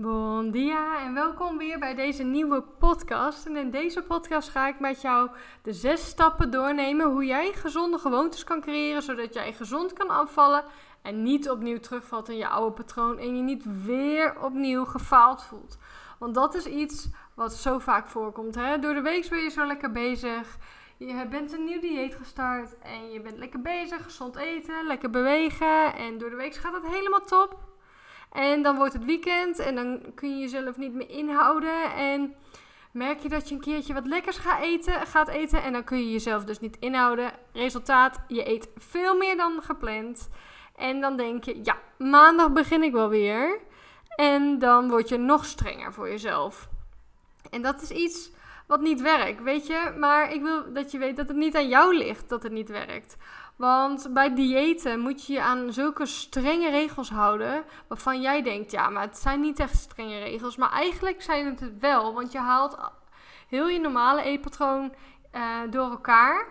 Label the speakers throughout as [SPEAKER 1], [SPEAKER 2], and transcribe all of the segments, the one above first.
[SPEAKER 1] Bon dia en welkom weer bij deze nieuwe podcast. En in deze podcast ga ik met jou de zes stappen doornemen hoe jij gezonde gewoontes kan creëren, zodat jij gezond kan afvallen en niet opnieuw terugvalt in je oude patroon en je niet weer opnieuw gefaald voelt. Want dat is iets wat zo vaak voorkomt. Hè? Door de week ben je zo lekker bezig. Je bent een nieuw dieet gestart en je bent lekker bezig, gezond eten, lekker bewegen. En door de week gaat het helemaal top. En dan wordt het weekend en dan kun je jezelf niet meer inhouden. En merk je dat je een keertje wat lekkers gaat eten, gaat eten. En dan kun je jezelf dus niet inhouden. Resultaat, je eet veel meer dan gepland. En dan denk je, ja, maandag begin ik wel weer. En dan word je nog strenger voor jezelf. En dat is iets wat niet werkt, weet je. Maar ik wil dat je weet dat het niet aan jou ligt dat het niet werkt. Want bij diëten moet je je aan zulke strenge regels houden. Waarvan jij denkt, ja, maar het zijn niet echt strenge regels. Maar eigenlijk zijn het het wel. Want je haalt heel je normale eetpatroon uh, door elkaar.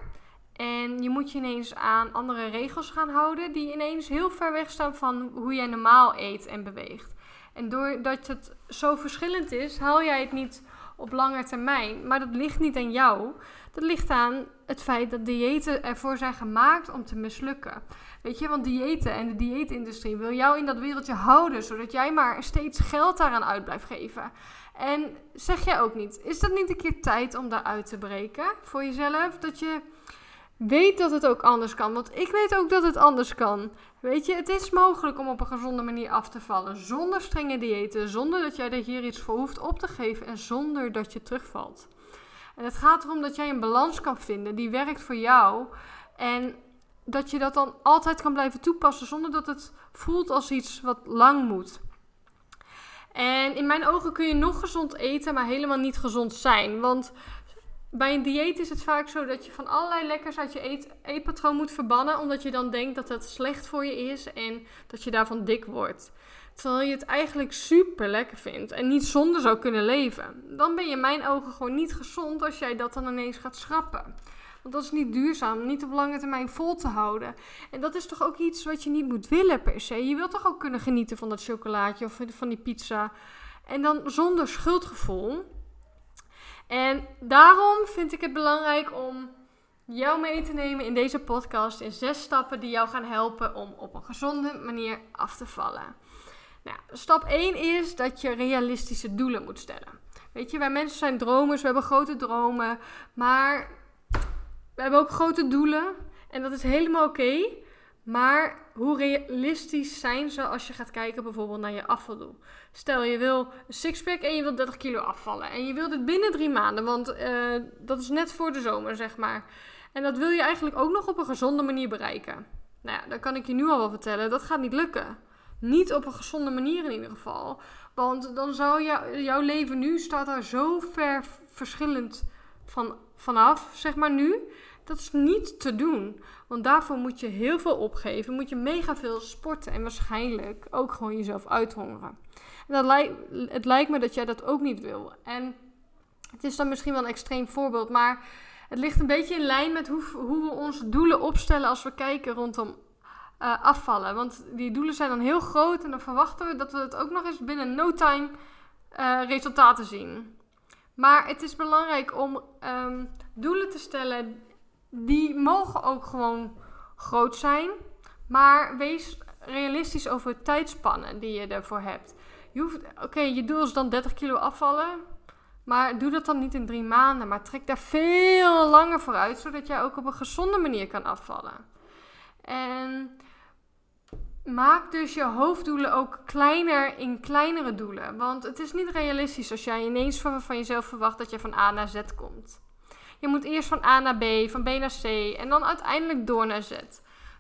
[SPEAKER 1] En je moet je ineens aan andere regels gaan houden. Die ineens heel ver weg staan van hoe jij normaal eet en beweegt. En doordat het zo verschillend is, haal jij het niet op lange termijn. Maar dat ligt niet aan jou. Dat ligt aan het feit dat diëten ervoor zijn gemaakt om te mislukken. Weet je, want diëten en de dieetindustrie wil jou in dat wereldje houden, zodat jij maar steeds geld daaraan uit blijft geven. En zeg jij ook niet, is dat niet een keer tijd om daaruit te breken voor jezelf? Dat je weet dat het ook anders kan. Want ik weet ook dat het anders kan. Weet je, het is mogelijk om op een gezonde manier af te vallen. Zonder strenge diëten. Zonder dat jij er hier iets voor hoeft op te geven. En zonder dat je terugvalt. En het gaat erom dat jij een balans kan vinden die werkt voor jou. En dat je dat dan altijd kan blijven toepassen zonder dat het voelt als iets wat lang moet. En in mijn ogen kun je nog gezond eten, maar helemaal niet gezond zijn. Want bij een dieet is het vaak zo dat je van allerlei lekkers uit je eet, eetpatroon moet verbannen. Omdat je dan denkt dat het slecht voor je is en dat je daarvan dik wordt. Terwijl je het eigenlijk super lekker vindt en niet zonder zou kunnen leven. Dan ben je in mijn ogen gewoon niet gezond als jij dat dan ineens gaat schrappen. Want dat is niet duurzaam, niet op lange termijn vol te houden. En dat is toch ook iets wat je niet moet willen per se. Je wilt toch ook kunnen genieten van dat chocolaatje of van die pizza. En dan zonder schuldgevoel. En daarom vind ik het belangrijk om jou mee te nemen in deze podcast in zes stappen die jou gaan helpen om op een gezonde manier af te vallen. Nou, stap 1 is dat je realistische doelen moet stellen. Weet je, wij mensen zijn dromers, we hebben grote dromen, maar we hebben ook grote doelen en dat is helemaal oké. Maar hoe realistisch zijn ze als je gaat kijken bijvoorbeeld naar je afvaldoel? Stel je wil een sixpack en je wilt 30 kilo afvallen. En je wilt het binnen drie maanden, want uh, dat is net voor de zomer, zeg maar. En dat wil je eigenlijk ook nog op een gezonde manier bereiken. Nou ja, dan kan ik je nu al wel vertellen, dat gaat niet lukken. Niet op een gezonde manier in ieder geval. Want dan zou jou, jouw leven nu staat daar zo ver verschillend van, vanaf, zeg maar nu. Dat is niet te doen. Want daarvoor moet je heel veel opgeven. Moet je mega veel sporten. En waarschijnlijk ook gewoon jezelf uithongeren. En dat lijkt, het lijkt me dat jij dat ook niet wil. En het is dan misschien wel een extreem voorbeeld. Maar het ligt een beetje in lijn met hoe, hoe we onze doelen opstellen als we kijken rondom uh, afvallen. Want die doelen zijn dan heel groot en dan verwachten we dat we het ook nog eens binnen no time uh, resultaten zien. Maar het is belangrijk om um, doelen te stellen die mogen ook gewoon groot zijn. Maar wees realistisch over tijdspannen die je ervoor hebt. Oké, je doel is dan 30 kilo afvallen. Maar doe dat dan niet in drie maanden. Maar trek daar veel langer voor uit. Zodat jij ook op een gezonde manier kan afvallen. En maak dus je hoofddoelen ook kleiner in kleinere doelen. Want het is niet realistisch als jij ineens van jezelf verwacht dat je van A naar Z komt. Je moet eerst van A naar B, van B naar C en dan uiteindelijk door naar Z.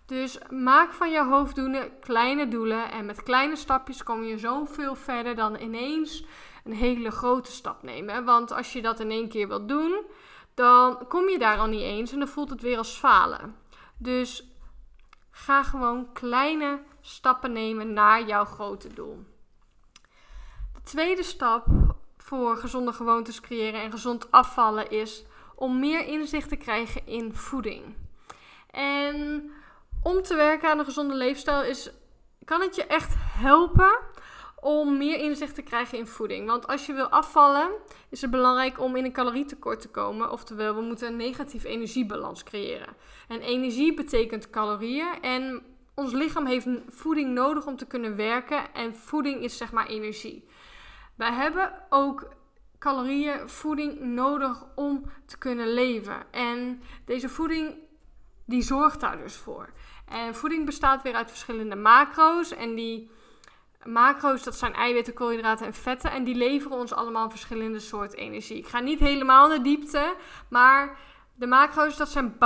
[SPEAKER 1] Dus maak van je hoofddoelen kleine doelen en met kleine stapjes kom je zoveel verder dan ineens een hele grote stap nemen. Want als je dat in één keer wilt doen, dan kom je daar al niet eens en dan voelt het weer als falen. Dus ga gewoon kleine stappen nemen naar jouw grote doel. De tweede stap voor gezonde gewoontes creëren en gezond afvallen is om meer inzicht te krijgen in voeding. En om te werken aan een gezonde leefstijl is, kan het je echt helpen om meer inzicht te krijgen in voeding. Want als je wil afvallen, is het belangrijk om in een calorietekort te komen. Oftewel, we moeten een negatief energiebalans creëren. En energie betekent calorieën en ons lichaam heeft voeding nodig om te kunnen werken. En voeding is zeg maar energie. Wij hebben ook calorieën, voeding nodig om te kunnen leven. En deze voeding die zorgt daar dus voor. En voeding bestaat weer uit verschillende macro's. En die macro's, dat zijn eiwitten, koolhydraten en vetten. En die leveren ons allemaal verschillende soorten energie. Ik ga niet helemaal naar diepte, maar de macro's, dat zijn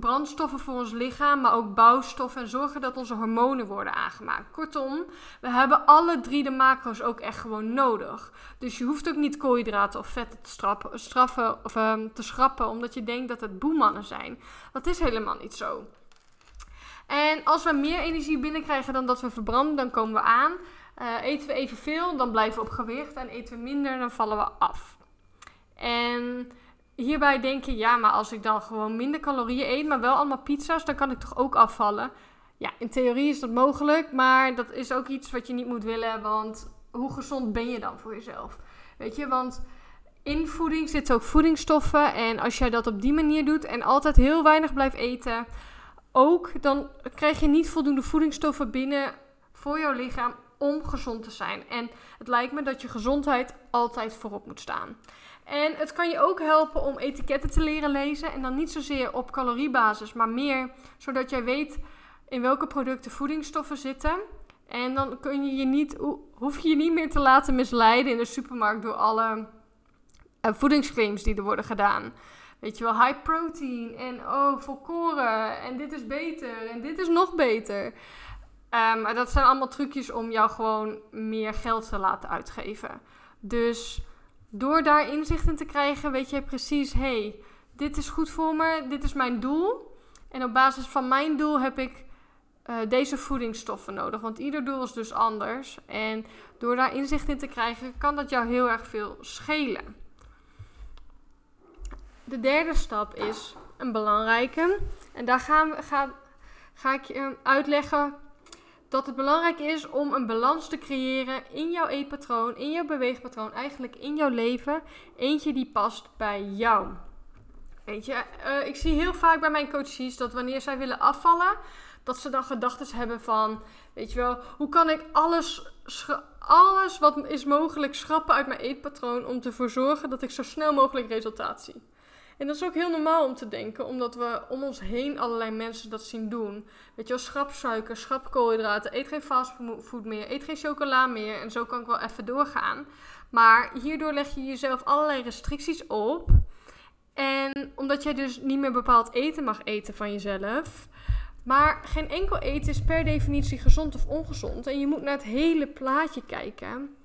[SPEAKER 1] brandstoffen voor ons lichaam, maar ook bouwstoffen en zorgen dat onze hormonen worden aangemaakt. Kortom, we hebben alle drie de macro's ook echt gewoon nodig. Dus je hoeft ook niet koolhydraten of vetten te, straffen, of, um, te schrappen, omdat je denkt dat het boemannen zijn. Dat is helemaal niet zo. En als we meer energie binnenkrijgen dan dat we verbranden, dan komen we aan. Uh, eten we evenveel, dan blijven we op gewicht. En eten we minder, dan vallen we af. En hierbij denk je, ja, maar als ik dan gewoon minder calorieën eet, maar wel allemaal pizza's, dan kan ik toch ook afvallen? Ja, in theorie is dat mogelijk, maar dat is ook iets wat je niet moet willen, want hoe gezond ben je dan voor jezelf? Weet je, want in voeding zitten ook voedingsstoffen en als jij dat op die manier doet en altijd heel weinig blijft eten, ook dan krijg je niet voldoende voedingsstoffen binnen voor jouw lichaam om gezond te zijn. En het lijkt me dat je gezondheid altijd voorop moet staan. En het kan je ook helpen om etiketten te leren lezen. En dan niet zozeer op caloriebasis, maar meer zodat jij weet in welke producten voedingsstoffen zitten. En dan kun je je niet, hoef je je niet meer te laten misleiden in de supermarkt door alle uh, voedingsclaims die er worden gedaan. Weet je wel, high protein en oh, volkoren en dit is beter en dit is nog beter. Um, maar dat zijn allemaal trucjes om jou gewoon meer geld te laten uitgeven. Dus door daar inzicht in te krijgen, weet je precies: hey, dit is goed voor me, dit is mijn doel. En op basis van mijn doel heb ik uh, deze voedingsstoffen nodig. Want ieder doel is dus anders. En door daar inzicht in te krijgen, kan dat jou heel erg veel schelen. De derde stap is een belangrijke. En daar gaan we, ga, ga ik je uitleggen dat het belangrijk is om een balans te creëren in jouw eetpatroon, in jouw beweegpatroon, eigenlijk in jouw leven. Eentje die past bij jou. Weet je, uh, ik zie heel vaak bij mijn coaches dat wanneer zij willen afvallen, dat ze dan gedachten hebben van, weet je wel, hoe kan ik alles, alles wat is mogelijk schrappen uit mijn eetpatroon om ervoor zorgen dat ik zo snel mogelijk resultaat zie. En dat is ook heel normaal om te denken, omdat we om ons heen allerlei mensen dat zien doen. Weet je wel, schrap suiker, schrap koolhydraten, eet geen fastfood meer, eet geen chocola meer. En zo kan ik wel even doorgaan. Maar hierdoor leg je jezelf allerlei restricties op. En omdat jij dus niet meer bepaald eten mag eten van jezelf. Maar geen enkel eten is per definitie gezond of ongezond. En je moet naar het hele plaatje kijken.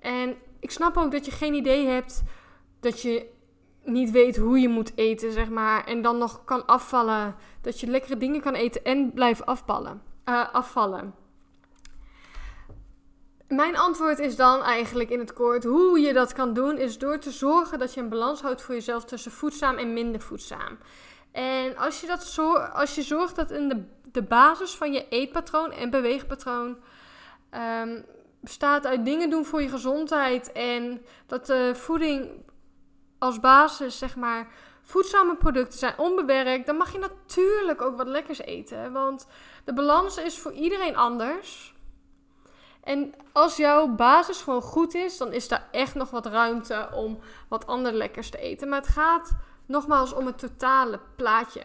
[SPEAKER 1] En ik snap ook dat je geen idee hebt dat je niet weet hoe je moet eten, zeg maar. En dan nog kan afvallen. Dat je lekkere dingen kan eten en blijft afvallen. Uh, afvallen. Mijn antwoord is dan eigenlijk in het kort: hoe je dat kan doen, is door te zorgen dat je een balans houdt voor jezelf tussen voedzaam en minder voedzaam. En als je, dat zo, als je zorgt dat in de, de basis van je eetpatroon en beweegpatroon bestaat uit dingen doen voor je gezondheid en dat de voeding als basis, zeg maar, voedzame producten zijn, onbewerkt, dan mag je natuurlijk ook wat lekkers eten. Want de balans is voor iedereen anders. En als jouw basis gewoon goed is, dan is daar echt nog wat ruimte om wat ander lekkers te eten. Maar het gaat nogmaals om het totale plaatje.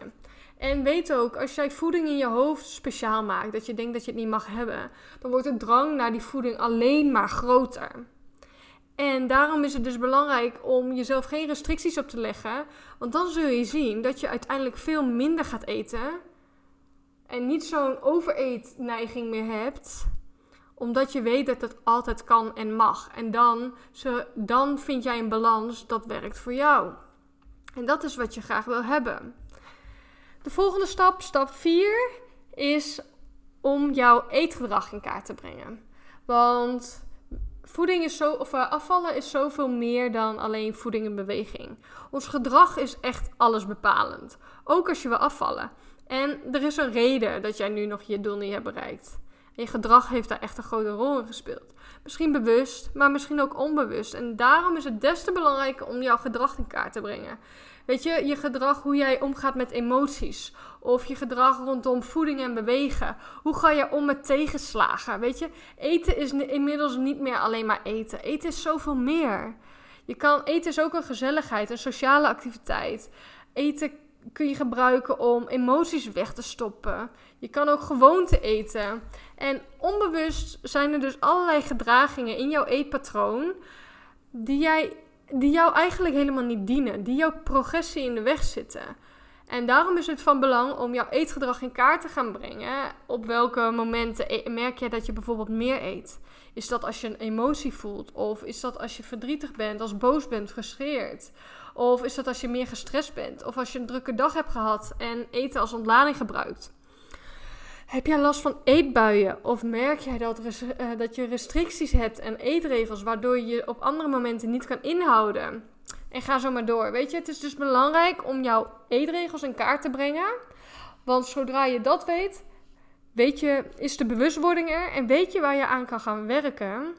[SPEAKER 1] En weet ook, als jij voeding in je hoofd speciaal maakt, dat je denkt dat je het niet mag hebben, dan wordt de drang naar die voeding alleen maar groter. En daarom is het dus belangrijk om jezelf geen restricties op te leggen. Want dan zul je zien dat je uiteindelijk veel minder gaat eten. En niet zo'n overeetneiging meer hebt. Omdat je weet dat het altijd kan en mag. En dan, dan vind jij een balans dat werkt voor jou. En dat is wat je graag wil hebben. De volgende stap, stap 4, is om jouw eetgedrag in kaart te brengen. Want voeding is zo, of uh, afvallen is zoveel meer dan alleen voeding en beweging. Ons gedrag is echt alles bepalend. Ook als je wil afvallen. En er is een reden dat jij nu nog je doel niet hebt bereikt. Je gedrag heeft daar echt een grote rol in gespeeld. Misschien bewust, maar misschien ook onbewust. En daarom is het des te belangrijker om jouw gedrag in kaart te brengen. Weet je, je gedrag, hoe jij omgaat met emoties. Of je gedrag rondom voeding en bewegen. Hoe ga je om met tegenslagen? Weet je, eten is inmiddels niet meer alleen maar eten. Eten is zoveel meer. Je kan, eten is ook een gezelligheid, een sociale activiteit. Eten kun je gebruiken om emoties weg te stoppen. Je kan ook gewoonte eten. En onbewust zijn er dus allerlei gedragingen in jouw eetpatroon die, jij, die jou eigenlijk helemaal niet dienen, die jouw progressie in de weg zitten. En daarom is het van belang om jouw eetgedrag in kaart te gaan brengen. Op welke momenten e-, merk je dat je bijvoorbeeld meer eet? Is dat als je een emotie voelt? Of is dat als je verdrietig bent, als boos bent, frustreerd? Of is dat als je meer gestrest bent? Of als je een drukke dag hebt gehad en eten als ontlading gebruikt? Heb jij last van eetbuien? Of merk jij dat, uh, dat je restricties hebt en eetregels waardoor je je op andere momenten niet kan inhouden? En ga zo maar door. Weet je, het is dus belangrijk om jouw eetregels in kaart te brengen. Want zodra je dat weet, weet je, is de bewustwording er en weet je waar je aan kan gaan werken.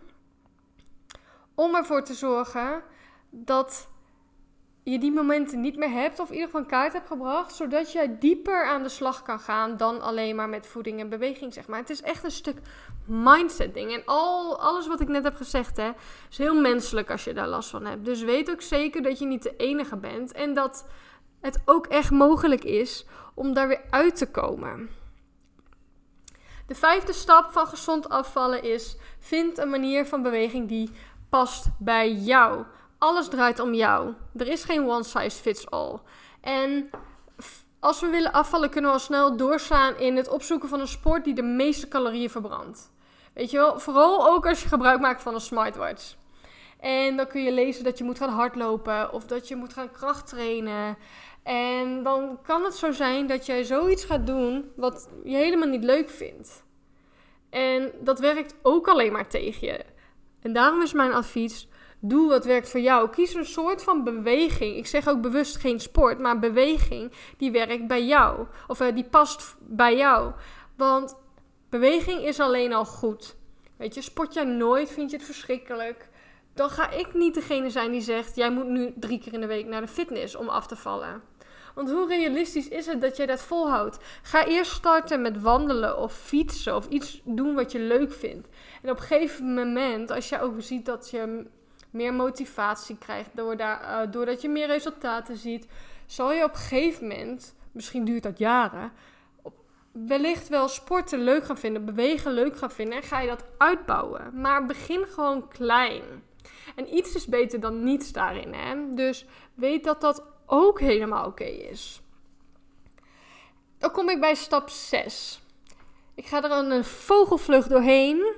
[SPEAKER 1] Om ervoor te zorgen dat je die momenten niet meer hebt, of in ieder geval een kaart hebt gebracht, zodat jij dieper aan de slag kan gaan dan alleen maar met voeding en beweging, zeg maar. Het is echt een stuk mindset ding. En al, alles wat ik net heb gezegd, hè, is heel menselijk als je daar last van hebt. Dus weet ook zeker dat je niet de enige bent en dat het ook echt mogelijk is om daar weer uit te komen. De vijfde stap van gezond afvallen is: vind een manier van beweging die past bij jou. Alles draait om jou. Er is geen one size fits all. En als we willen afvallen, kunnen we al snel doorslaan in het opzoeken van een sport die de meeste calorieën verbrandt. Weet je wel, vooral ook als je gebruik maakt van een smartwatch. En dan kun je lezen dat je moet gaan hardlopen of dat je moet gaan krachttrainen. En dan kan het zo zijn dat jij zoiets gaat doen wat je helemaal niet leuk vindt. En dat werkt ook alleen maar tegen je. En daarom is mijn advies: Doe wat werkt voor jou. Kies een soort van beweging. Ik zeg ook bewust geen sport, maar beweging die werkt bij jou. Of uh, die past bij jou. Want beweging is alleen al goed. Weet je, sport jij nooit, vind je het verschrikkelijk. Dan ga ik niet degene zijn die zegt: jij moet nu drie keer in de week naar de fitness om af te vallen. Want hoe realistisch is het dat jij dat volhoudt? Ga eerst starten met wandelen of fietsen of iets doen wat je leuk vindt. En op een gegeven moment, als je ook ziet dat je meer motivatie krijgt, doordat, uh, doordat je meer resultaten ziet, zal je op een gegeven moment, misschien duurt dat jaren, wellicht wel sporten leuk gaan vinden, bewegen leuk gaan vinden en ga je dat uitbouwen. Maar begin gewoon klein. En iets is beter dan niets daarin. Hè? Dus weet dat dat ook helemaal oké is. Dan kom ik bij stap 6. Ik ga er een vogelvlucht doorheen.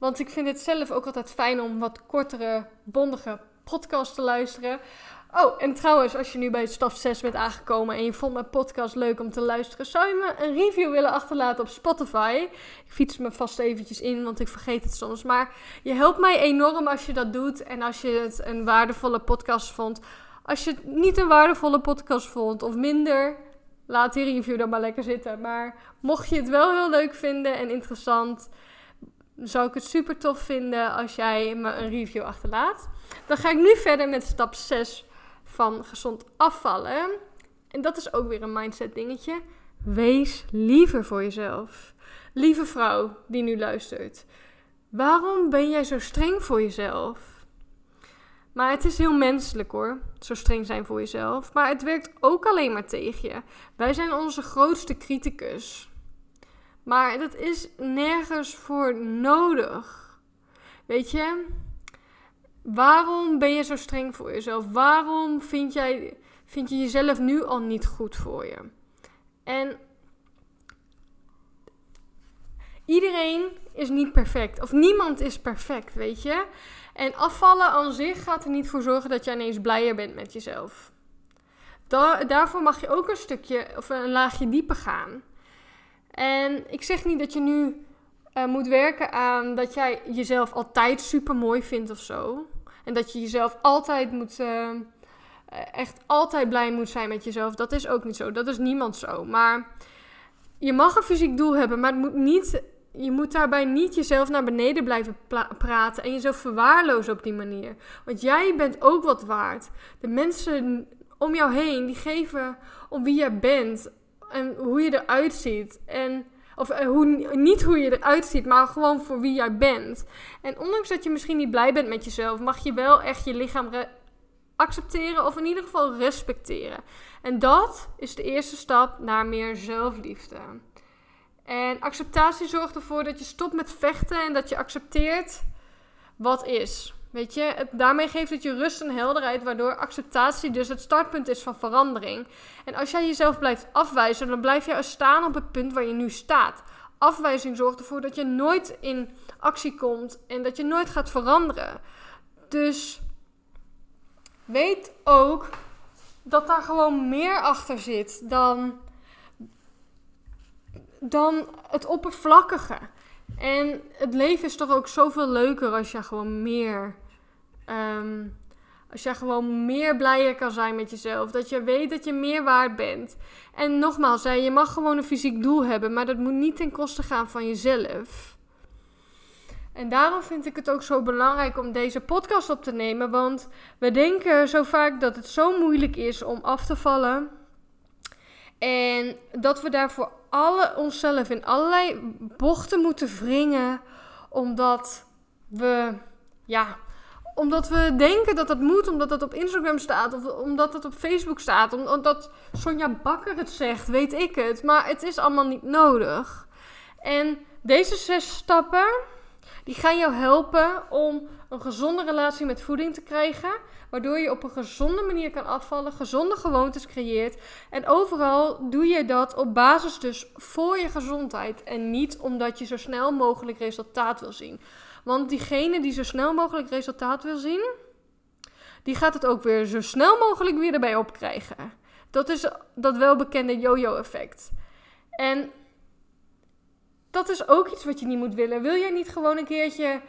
[SPEAKER 1] Want ik vind het zelf ook altijd fijn om wat kortere, bondige podcasts te luisteren. Oh, en trouwens, als je nu bij stap 6 bent aangekomen en je vond mijn podcast leuk om te luisteren, zou je me een review willen achterlaten op Spotify? Ik fiets me vast eventjes in, want ik vergeet het soms. Maar je helpt mij enorm als je dat doet en als je het een waardevolle podcast vond. Als je het niet een waardevolle podcast vond of minder, laat die review dan maar lekker zitten. Maar mocht je het wel heel leuk vinden en interessant, zou ik het super tof vinden als jij me een review achterlaat. Dan ga ik nu verder met stap 6 van gezond afvallen. En dat is ook weer een mindset dingetje. Wees liever voor jezelf. Lieve vrouw die nu luistert. Waarom ben jij zo streng voor jezelf? Maar het is heel menselijk hoor, zo streng zijn voor jezelf. Maar het werkt ook alleen maar tegen je. Wij zijn onze grootste criticus. Maar dat is nergens voor nodig. Weet je? Waarom ben je zo streng voor jezelf? Waarom vind, jij, vind je jezelf nu al niet goed voor je? En iedereen is niet perfect. Of niemand is perfect, weet je? En afvallen aan zich gaat er niet voor zorgen dat jij ineens blijer bent met jezelf. daarvoor mag je ook een stukje of een laagje dieper gaan. En ik zeg niet dat je nu uh, moet werken aan dat jij jezelf altijd super mooi vindt of zo. En dat je jezelf altijd moet. Uh, echt altijd blij moet zijn met jezelf. Dat is ook niet zo. Dat is niemand zo. Maar je mag een fysiek doel hebben, maar het moet niet je moet daarbij niet jezelf naar beneden blijven praten en jezelf verwaarlozen op die manier. Want jij bent ook wat waard. De mensen om jou heen, die geven om wie jij bent en hoe je eruit ziet. En, of eh, hoe, niet hoe je eruit ziet, maar gewoon voor wie jij bent. En ondanks dat je misschien niet blij bent met jezelf, mag je wel echt je lichaam accepteren of in ieder geval respecteren. En dat is de eerste stap naar meer zelfliefde. En acceptatie zorgt ervoor dat je stopt met vechten en dat je accepteert wat is. Weet je, het, daarmee geeft het je rust en helderheid, waardoor acceptatie dus het startpunt is van verandering. En als jij jezelf blijft afwijzen, dan blijf je staan op het punt waar je nu staat. Afwijzing zorgt ervoor dat je nooit in actie komt en dat je nooit gaat veranderen. Dus weet ook dat daar gewoon meer achter zit dan, dan het oppervlakkige. En het leven is toch ook zoveel leuker als je gewoon meer. Ehm, als je gewoon meer blijer kan zijn met jezelf. Dat je weet dat je meer waard bent. En nogmaals, je mag gewoon een fysiek doel hebben. Maar dat moet niet ten koste gaan van jezelf. En daarom vind ik het ook zo belangrijk om deze podcast op te nemen. Want we denken zo vaak dat het zo moeilijk is om af te vallen. En dat we daarvoor alle onszelf in allerlei bochten moeten wringen. Omdat we, ja, omdat we denken dat dat moet, omdat dat op Instagram staat, of omdat het op Facebook staat, omdat Sonja Bakker het zegt, weet ik het. Maar het is allemaal niet nodig. En deze zes stappen die gaan jou helpen om een gezonde relatie met voeding te krijgen. Waardoor je op een gezonde manier kan afvallen, gezonde gewoontes creëert. En overal doe je dat op basis dus voor je gezondheid. En niet omdat je zo snel mogelijk resultaat wil zien. Want diegene die zo snel mogelijk resultaat wil zien, die gaat het ook weer zo snel mogelijk weer erbij opkrijgen. Dat is dat welbekende yo-yo effect. En dat is ook iets wat je niet moet willen. Wil jij niet gewoon een keertje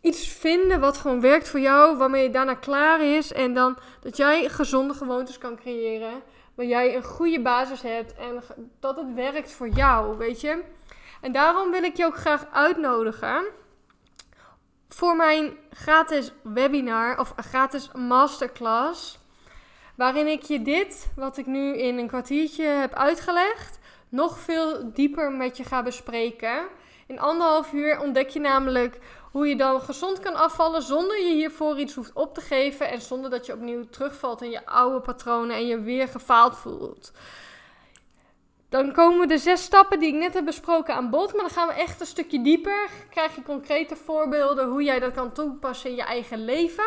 [SPEAKER 1] iets vinden wat gewoon werkt voor jou, waarmee je daarna klaar is en dan dat jij gezonde gewoontes kan creëren, waar jij een goede basis hebt en dat het werkt voor jou, weet je? En daarom wil ik je ook graag uitnodigen voor mijn gratis webinar of gratis masterclass. Waarin ik je dit, wat ik nu in een kwartiertje heb uitgelegd, nog veel dieper met je ga bespreken. In anderhalf uur ontdek je namelijk hoe je dan gezond kan afvallen zonder je hiervoor iets hoeft op te geven en zonder dat je opnieuw terugvalt in je oude patronen en je weer gefaald voelt. Dan komen de zes stappen die ik net heb besproken aan bod, maar dan gaan we echt een stukje dieper. Krijg je concrete voorbeelden hoe jij dat kan toepassen in je eigen leven.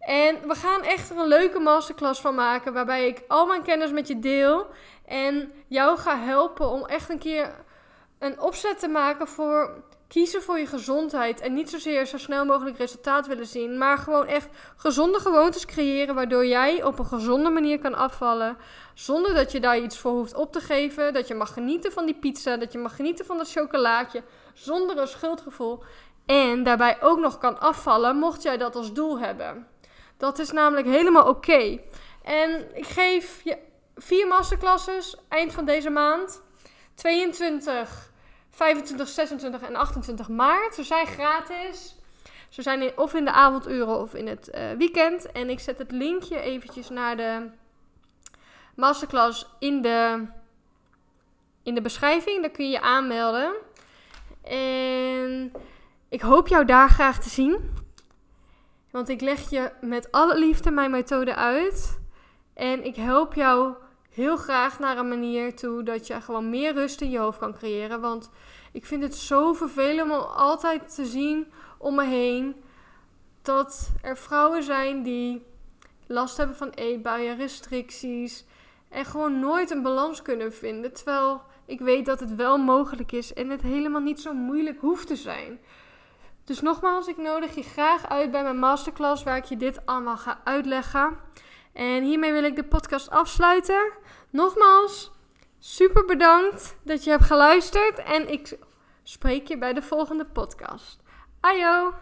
[SPEAKER 1] En we gaan echt er een leuke masterclass van maken, waarbij ik al mijn kennis met je deel en jou ga helpen om echt een keer een opzet te maken voor kiezen voor je gezondheid. En niet zozeer zo snel mogelijk resultaat willen zien. Maar gewoon echt gezonde gewoontes creëren. Waardoor jij op een gezonde manier kan afvallen. Zonder dat je daar iets voor hoeft op te geven. Dat je mag genieten van die pizza. Dat je mag genieten van dat chocolaatje. Zonder een schuldgevoel. En daarbij ook nog kan afvallen. Mocht jij dat als doel hebben. Dat is namelijk helemaal oké. En ik geef je vier masterclasses eind van deze maand. 22, 25, 26 en 28 maart. Ze zijn gratis. Ze zijn in, of in de avonduren of in het uh, weekend. En ik zet het linkje eventjes naar de masterclass in de, in de beschrijving. Daar kun je je aanmelden. En ik hoop jou daar graag te zien. Want ik leg je met alle liefde mijn methode uit. En ik help jou heel graag naar een manier toe dat je gewoon meer rust in je hoofd kan creëren. Want ik vind het zo vervelend om altijd te zien om me heen dat er vrouwen zijn die last hebben van eetbuien, restricties en gewoon nooit een balans kunnen vinden. Terwijl ik weet dat het wel mogelijk is en het helemaal niet zo moeilijk hoeft te zijn. Dus nogmaals, ik nodig je graag uit bij mijn masterclass waar ik je dit allemaal ga uitleggen. En hiermee wil ik de podcast afsluiten. Nogmaals, super bedankt dat je hebt geluisterd en ik spreek je bij de volgende podcast. Ajo!